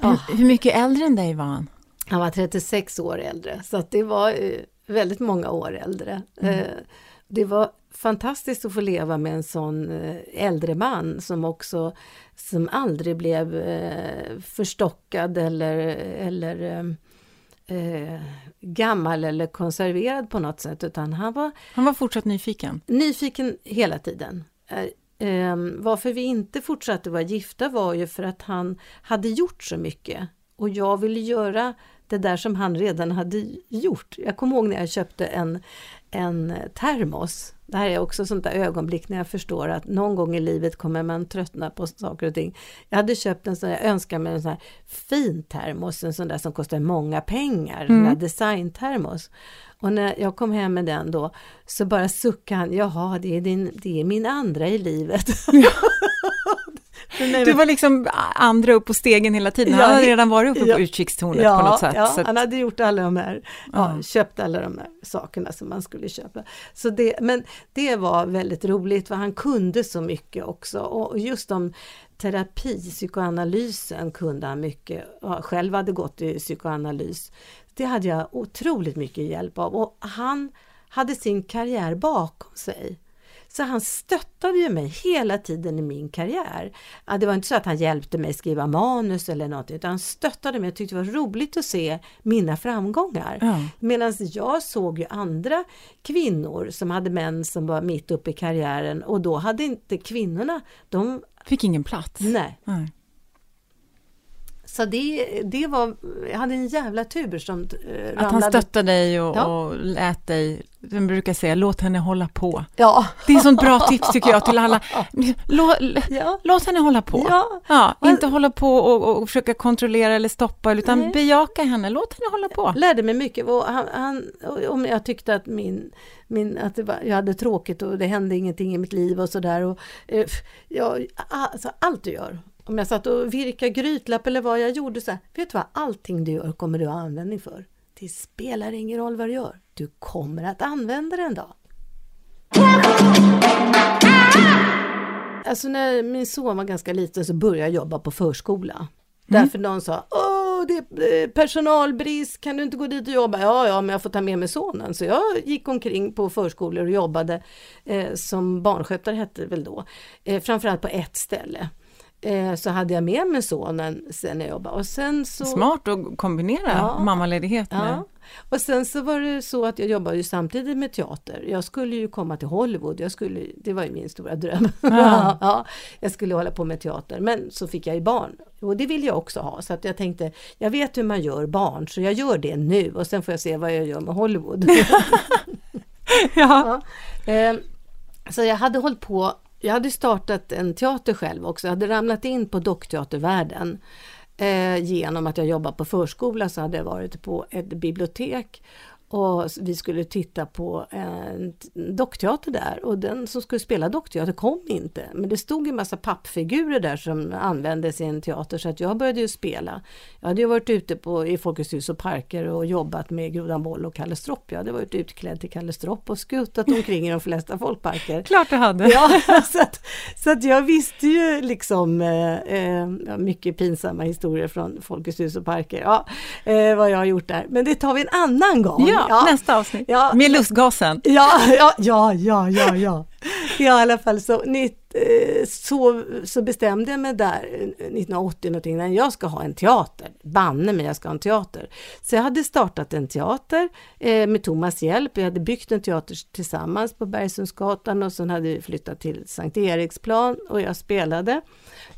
Hur, hur, mycket äldre än dig var han? Han var 36 år äldre, så att det var eh, väldigt många år äldre. Mm. Eh, det var fantastiskt att få leva med en sån eh, äldre man som också som aldrig blev eh, förstockad eller, eller eh, gammal eller konserverad på något sätt, utan han var... Han var fortsatt nyfiken? Nyfiken hela tiden. Eh, eh, varför vi inte fortsatte vara gifta var ju för att han hade gjort så mycket. Och jag ville göra det där som han redan hade gjort. Jag kommer ihåg när jag köpte en, en termos. Det här är också sånt där ögonblick när jag förstår att någon gång i livet kommer man tröttna på saker och ting. Jag hade köpt en sån jag önskar mig en sån här fin termos, en sån där som kostar många pengar, mm. en designtermos. Och när jag kom hem med den då, så bara suckade han, jaha, det är, din, det är min andra i livet. Du var liksom andra upp på stegen hela tiden. Han hade redan varit uppe ja, på utkikstornet ja, på något sätt. Ja, han hade gjort alla de här, ja, köpt alla de här sakerna som man skulle köpa. Så det, men det var väldigt roligt, för han kunde så mycket också. Och just om terapi, psykoanalysen kunde han mycket. Jag själv hade gått i psykoanalys. Det hade jag otroligt mycket hjälp av. Och han hade sin karriär bakom sig. Så han stöttade ju mig hela tiden i min karriär. Det var inte så att han hjälpte mig skriva manus eller något, utan han stöttade mig och tyckte det var roligt att se mina framgångar. Ja. Medan jag såg ju andra kvinnor som hade män som var mitt uppe i karriären och då hade inte kvinnorna, de fick ingen plats. Nej. Nej. Så det, det var, jag hade en jävla tur som eh, Att han stöttade dig och, ja. och lät dig, den brukar säga, låt henne hålla på. Ja. Det är ett sånt bra tips tycker jag till alla. Lå, ja. Låt henne hålla på. Ja. ja inte hålla på och, och försöka kontrollera eller stoppa, utan Nej. bejaka henne, låt henne hålla på. Jag lärde mig mycket. Han, han, om jag tyckte att min min, att var, jag hade tråkigt och det hände ingenting i mitt liv och sådär. Eh, alltså, allt du gör om jag satt och virkade grytlapp eller vad jag gjorde så här, vet du vad, allting du gör kommer du ha användning för. Det spelar ingen roll vad du gör, du kommer att använda det en dag. Alltså när min son var ganska liten så började jag jobba på förskola. Mm. Därför någon sa, åh det är personalbrist, kan du inte gå dit och jobba? Ja, ja, men jag får ta med mig sonen. Så jag gick omkring på förskolor och jobbade eh, som barnskötare hette det väl då. Eh, framförallt på ett ställe eh, så hade jag med mig sonen sen jag jobbade. Och sen så, Smart att kombinera ja, mammaledighet med... Ja. Och sen så var det så att jag jobbade ju samtidigt med teater. Jag skulle ju komma till Hollywood, jag skulle, det var ju min stora dröm. Ja. ja, jag skulle hålla på med teater, men så fick jag ju barn. Och det vill jag också ha, så att jag tänkte, jag vet hur man gör barn, så jag gör det nu och sen får jag se vad jag gör med Hollywood. ja. ja. Eh, så jag hade hållit på jag hade startat en teater själv också. Jag hade ramlat in på dockteatervärlden. Eh, genom att jag jobbade på förskola så hade jag varit på ett bibliotek och vi skulle titta på en dockteater där och den som skulle spela dockteater kom inte. Men det stod en massa pappfigurer där som användes i en teater så att jag började ju spela. Jag hade ju varit ute på, i Folkets hus och parker och jobbat med Grodan Boll och Kalle Stropp. Jag hade varit utklädd till Kalle Stropp och skuttat omkring i de flesta folkparker. Klart du hade! Ja, så att, så att jag visste ju liksom eh, eh, mycket pinsamma historier från Folkets hus och parker. Ja, eh, vad jag har gjort där. Men det tar vi en annan gång. Ja ja, nästa avsnitt. Ja, Med lustgasen. Ja, ja, ja, ja, ja, ja. I alla fall så, eh, så, så bestämde jag mig där 1980 någonting, när jag ska ha en teater. Banne mig, jag ska ha en teater. Så jag hade startat en teater eh, med Thomas hjälp. Jag hade byggt en teater tillsammans på Bergsundsgatan och sen hade vi flyttat till Sankt Eriksplan och jag spelade.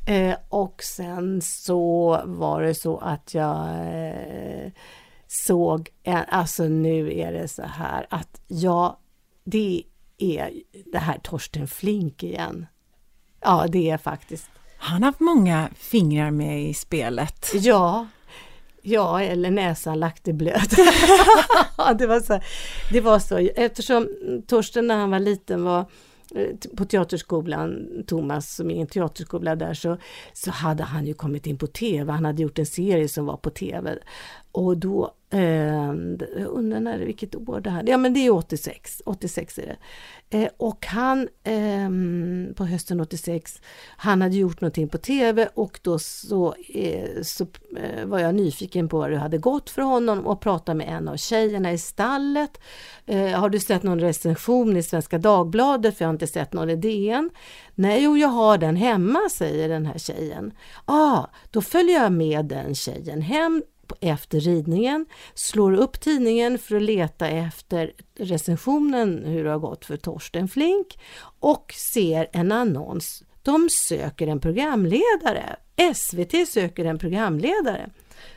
Eh, och sen så var det så att jag eh, såg, en, alltså nu är det så här att ja, det är det här Torsten Flink igen. Ja, det är faktiskt. Han har haft många fingrar med i spelet. Ja, ja eller näsan lagt i blöt. det, var så, det var så, eftersom Torsten när han var liten var Eh, på teaterskolan, Thomas som är en teaterskola där, så, så hade han ju kommit in på TV. Han hade gjort en serie som var på TV. Och då, eh, undrar när, vilket år det här Ja men det är 86, 86 är det. Eh, och han, eh, på hösten 86, han hade gjort någonting på TV och då så, eh, så eh, var jag nyfiken på hur det hade gått för honom och pratade med en av tjejerna i stallet. Eh, har du sett någon recension i Svenska Dagbladet? För jag har inte sett någon i DN. Nej, jo, jag har den hemma, säger den här tjejen. ah, då följer jag med den tjejen hem efter ridningen, slår upp tidningen för att leta efter recensionen hur det har gått för Torsten Flink och ser en annons. De söker en programledare. SVT söker en programledare.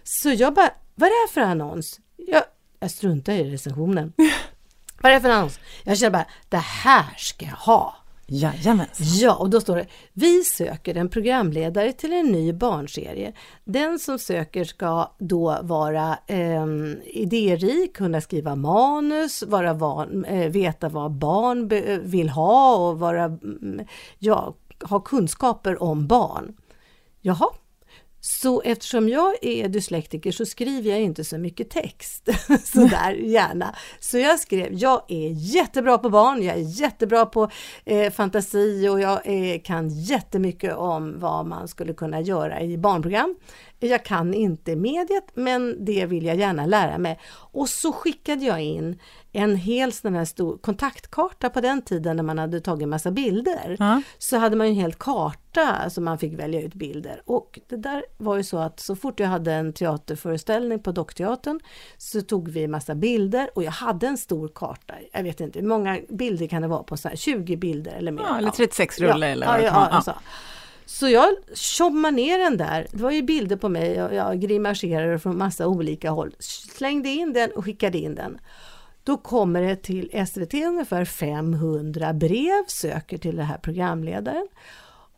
Så jag bara, vad är det för annons? Jag, jag struntar i recensionen. vad är det för annons? Jag känner bara, det här ska jag ha. Jajamens. Ja, och då står det Vi söker en programledare till en ny barnserie. Den som söker ska då vara eh, idérik, kunna skriva manus, vara van, eh, veta vad barn vill ha och vara, mm, ja, ha kunskaper om barn. Jaha, så eftersom jag är dyslektiker så skriver jag inte så mycket text sådär gärna. Så jag skrev, jag är jättebra på barn, jag är jättebra på eh, fantasi och jag eh, kan jättemycket om vad man skulle kunna göra i barnprogram. Jag kan inte mediet, men det vill jag gärna lära mig. Och så skickade jag in en hel sån här stor kontaktkarta på den tiden när man hade tagit massa bilder. Ja. Så hade man en hel karta som man fick välja ut bilder. Och det där var ju så att så fort jag hade en teaterföreställning på Dockteatern så tog vi massa bilder och jag hade en stor karta. Jag vet inte hur många bilder kan det vara på så här 20 bilder eller mer. Ja, eller 36 rulle ja, eller ja, ja, alltså. Så jag tjommade ner den där. Det var ju bilder på mig och jag grimaserade från massa olika håll. Slängde in den och skickade in den. Då kommer det till SVT ungefär 500 brev, söker till den här programledaren.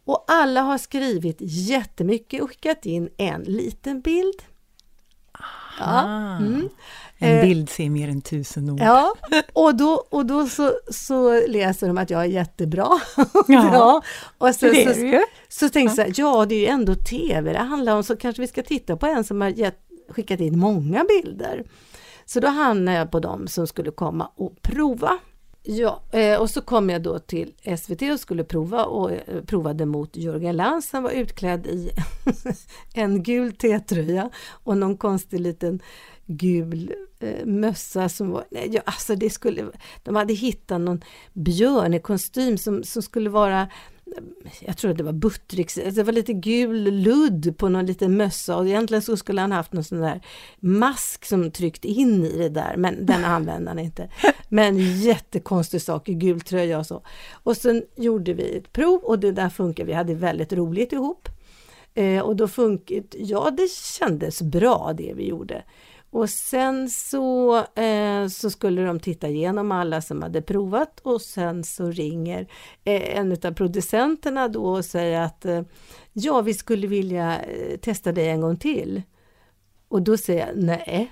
Och alla har skrivit jättemycket och skickat in en liten bild. Ja. Mm. En eh, bild säger mer än tusen ord. Ja, och då, och då så, så läser de att jag är jättebra. Ja, ja. Och så, det är så, ju. så tänkte jag, ja det är ju ändå TV det handlar om, så kanske vi ska titta på en som har gett, skickat in många bilder. Så då hamnade jag på dem som skulle komma och prova. Ja, eh, och så kom jag då till SVT och skulle prova och eh, provade mot Jörgen Lantz. Han var utklädd i en gul T-tröja och någon konstig liten gul eh, mössa som var, nej, ja, alltså det skulle, de hade hittat någon björn i kostym som, som skulle vara jag tror att det var Buttricks, det var lite gul ludd på någon liten mössa och egentligen så skulle han haft någon sån där mask som tryckt in i det där, men den använde han inte. Men jättekonstig sak i gul tröja och så. Och sen gjorde vi ett prov och det där funkar, vi hade väldigt roligt ihop. Eh, och då funkade, ja det kändes bra det vi gjorde. Och sen så, eh, så skulle de titta igenom alla som hade provat och sen så ringer eh, en av producenterna då och säger att eh, ja, vi skulle vilja eh, testa dig en gång till. Och då säger jag nej.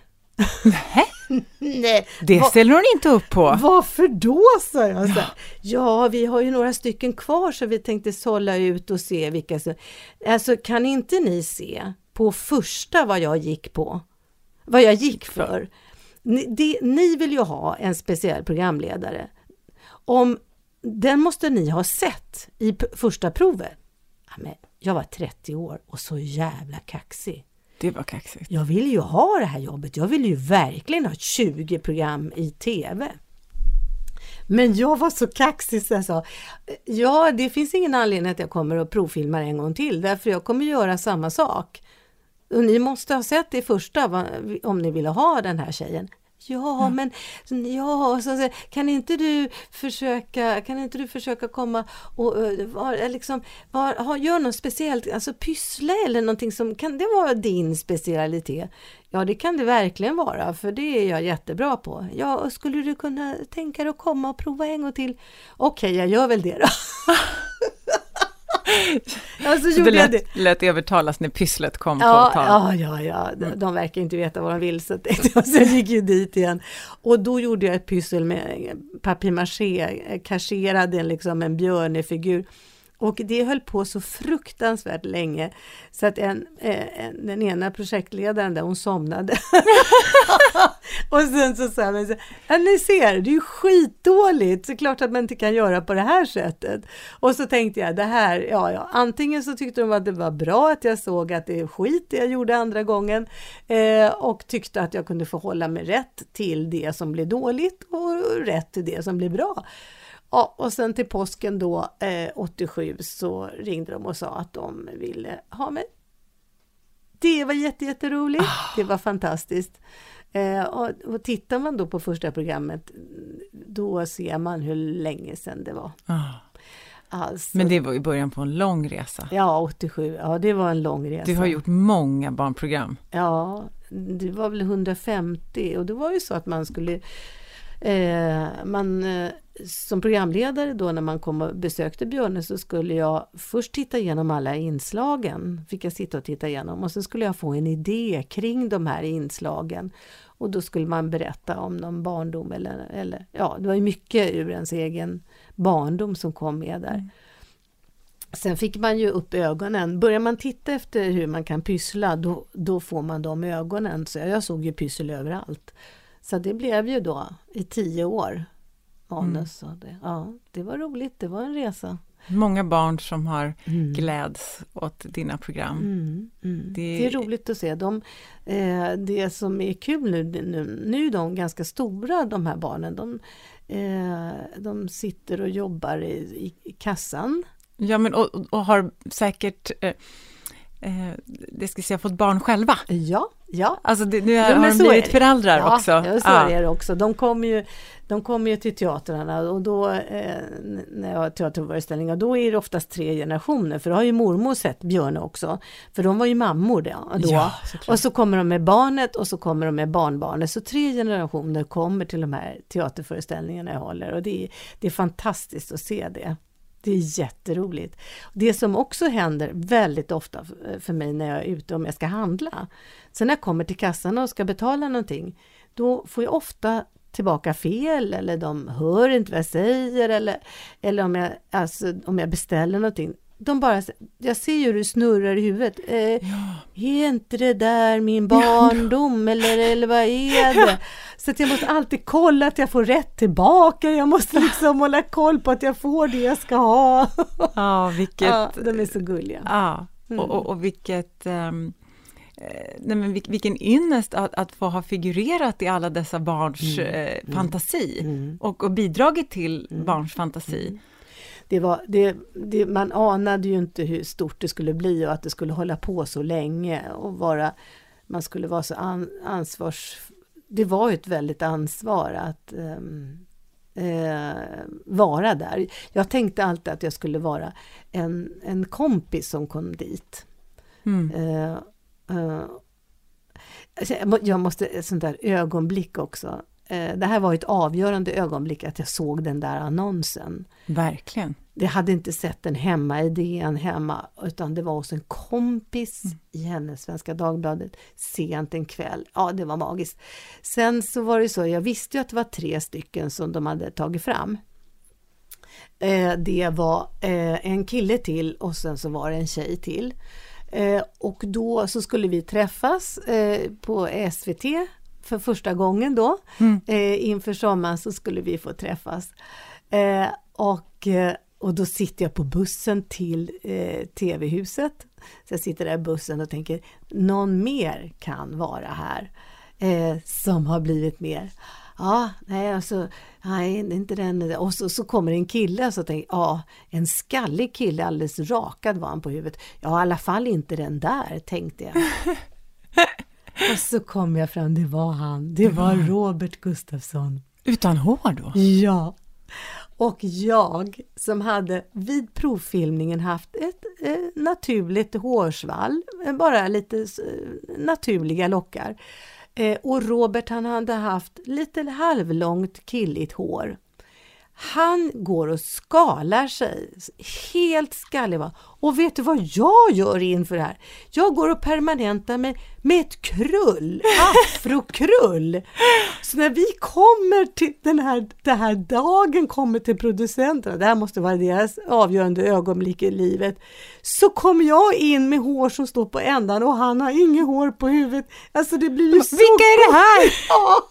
Nej, det ställer hon inte upp på. Varför då, sa jag. Så ja, vi har ju några stycken kvar så vi tänkte sålla ut och se vilka som... Alltså kan inte ni se på första vad jag gick på? Vad jag gick för. Ni, det, ni vill ju ha en speciell programledare. Om den måste ni ha sett i första provet. Ja, men jag var 30 år och så jävla kaxig. Det var kaxigt. Jag vill ju ha det här jobbet. Jag vill ju verkligen ha 20 program i TV. Men jag var så kaxig så jag sa, ja det finns ingen anledning att jag kommer och provfilmar en gång till, därför jag kommer göra samma sak. Och ni måste ha sett det första om ni ville ha den här tjejen. Ja, mm. men ja, så, kan inte du försöka, kan inte du försöka komma och var, liksom, var, ha, gör något speciellt, alltså pyssla eller någonting som, kan det vara din specialitet? Ja, det kan det verkligen vara, för det är jag jättebra på. Ja, skulle du kunna tänka dig att komma och prova en gång till? Okej, okay, jag gör väl det då. Ja, så, så det lät, det. lät övertalas när pysslet kom ja, på. Ja, ja, ja, de, de verkar inte veta vad de vill så jag gick ju dit igen. Och då gjorde jag ett pyssel med papier-maché, kasserade liksom en björnefigur och det höll på så fruktansvärt länge så att en, eh, en, den ena projektledaren där, hon somnade. och sen så sa han, ja, ni ser, det är ju skitdåligt, så klart att man inte kan göra på det här sättet. Och så tänkte jag, det här, ja, ja, antingen så tyckte de att det var bra att jag såg att det är skit det jag gjorde andra gången eh, och tyckte att jag kunde förhålla mig rätt till det som blir dåligt och rätt till det som blir bra. Ja, och sen till påsken då, eh, 87, så ringde de och sa att de ville ha mig. Det var jätteroligt, oh. det var fantastiskt. Eh, och, och tittar man då på första programmet, då ser man hur länge sedan det var. Oh. Alltså, Men det var i början på en lång resa. Ja, 87. Ja, det var en lång resa. Du har gjort många barnprogram. Ja, det var väl 150 och det var ju så att man skulle man eh, som programledare då när man kom och besökte Björne så skulle jag först titta igenom alla inslagen, fick jag sitta och titta igenom och sen skulle jag få en idé kring de här inslagen. Och då skulle man berätta om någon barndom eller, eller ja, det var ju mycket ur ens egen barndom som kom med där. Mm. Sen fick man ju upp ögonen. Börjar man titta efter hur man kan pyssla, då, då får man de ögonen. Så jag såg ju pyssel överallt. Så det blev ju då i tio år manus. Mm. Det, ja, det var roligt, det var en resa. Många barn som har mm. gläds åt dina program. Mm, mm. Det... det... är roligt att se. De, eh, det som är kul nu, nu, nu är de ganska stora de här barnen. De, eh, de sitter och jobbar i, i kassan. Ja men och, och har säkert eh, eh, det ska säga, fått barn själva. Ja, ja. Alltså det, nu är, ja, har de blivit föräldrar ja, också. Ja, så ja. är det också. De kommer ju, de kommer ju till teatrarna och då, eh, när jag har teaterföreställningar, då är det oftast tre generationer, för då har ju mormor sett Björne också, för de var ju mammor då. Ja, och så kommer de med barnet och så kommer de med barnbarnet, så tre generationer kommer till de här teaterföreställningarna jag håller och det är, det är fantastiskt att se det. Det är jätteroligt. Det som också händer väldigt ofta för mig när jag är ute om jag ska handla. Sen när jag kommer till kassan och ska betala någonting, då får jag ofta tillbaka fel eller de hör inte vad jag säger eller, eller om, jag, alltså, om jag beställer någonting. De bara, jag ser ju hur det snurrar i huvudet. Eh, ja. Är inte det där min barndom ja. eller, eller vad är det? Så att jag måste alltid kolla att jag får rätt tillbaka. Jag måste liksom hålla koll på att jag får det jag ska ha. Ja, vilket... Ja, de är så gulliga. Ja, mm. och, och, och vilket... Um nej men vilken ynnest att, att få ha figurerat i alla dessa barns mm. eh, mm. fantasi mm. Och, och, bidragit till mm. barns fantasi. Det var, det, det, man anade ju inte hur stort det skulle bli och att det skulle hålla på så länge och vara, man skulle vara så an, ansvars... Det var ju ett väldigt ansvar att um, eh, vara där. Jag tänkte alltid att jag skulle vara en, en kompis som kom dit. Mm. Eh, Uh, jag måste, sånt där ögonblick också. Uh, det här var ett avgörande ögonblick att jag såg den där annonsen. Verkligen. Det hade inte sett den hemma i DN hemma, utan det var hos en kompis mm. i hennes Svenska Dagbladet sent en kväll. Ja, det var magiskt. Sen så var det så, jag visste ju att det var tre stycken som de hade tagit fram. Uh, det var en kille till och sen så var det en tjej till. Eh, och då så skulle vi träffas eh, på SVT för första gången då. Mm. Eh, inför sommaren så skulle vi få träffas. Eh, och, eh, och då sitter jag på bussen till eh, TV-huset. Så jag sitter där i bussen och tänker, någon mer kan vara här som har blivit mer ja, nej, alltså, nej, inte den. Och så, så kommer en kille och så tänker ja, en skallig kille, alldeles rakad var han på huvudet. Ja, i alla fall inte den där, tänkte jag. och så kom jag fram, det var han, det var Robert Gustafsson. Utan hår då? Ja. Och jag som hade vid provfilmningen haft ett eh, naturligt hårsvall, bara lite eh, naturliga lockar. Eh, och Robert han hade haft lite halvlångt killigt hår. Han går och skalar sig, helt skallig va. Och vet du vad jag gör inför det här? Jag går och permanentar mig med ett krull, afrokrull. Så när vi kommer till den här, den här dagen kommer till producenterna, det här måste vara deras avgörande ögonblick i livet, så kommer jag in med hår som står på ändan och han har inget hår på huvudet. Alltså det blir ju så... Vilka är det här?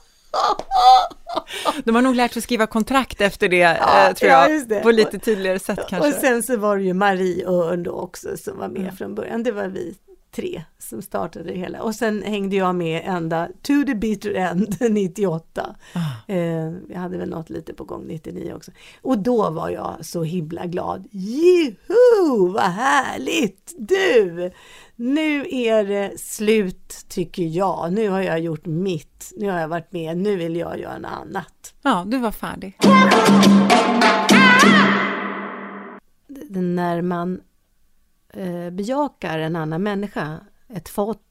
De har nog lärt sig skriva kontrakt efter det, ja, eh, tror jag, ja, det. på lite tydligare sätt kanske. Och sen så var det ju Marie Örn då också som var med mm. från början. Det var vi tre som startade det hela. Och sen hängde jag med ända to the bitter end 98. Ah. Eh, jag hade väl något lite på gång 99 också. Och då var jag så himla glad. Juhu, vad härligt! Du! Nu är det slut tycker jag. Nu har jag gjort mitt. Nu har jag varit med. Nu vill jag göra något annat. Ja, du var färdig. När man eh, bejakar en annan människa, ett fått,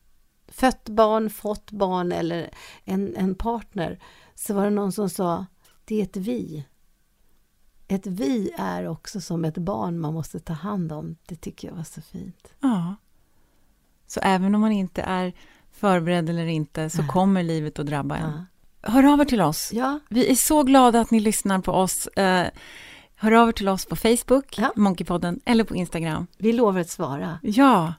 fött barn, fått barn eller en, en partner, så var det någon som sa, det är ett vi. Ett vi är också som ett barn man måste ta hand om. Det tycker jag var så fint. Ja. Så även om man inte är förberedd eller inte, så kommer livet att drabba en. Ja. Hör av er till oss. Ja. Vi är så glada att ni lyssnar på oss. Hör av er till oss på Facebook, ja. Monkeypodden, eller på Instagram. Vi lovar att svara. Ja.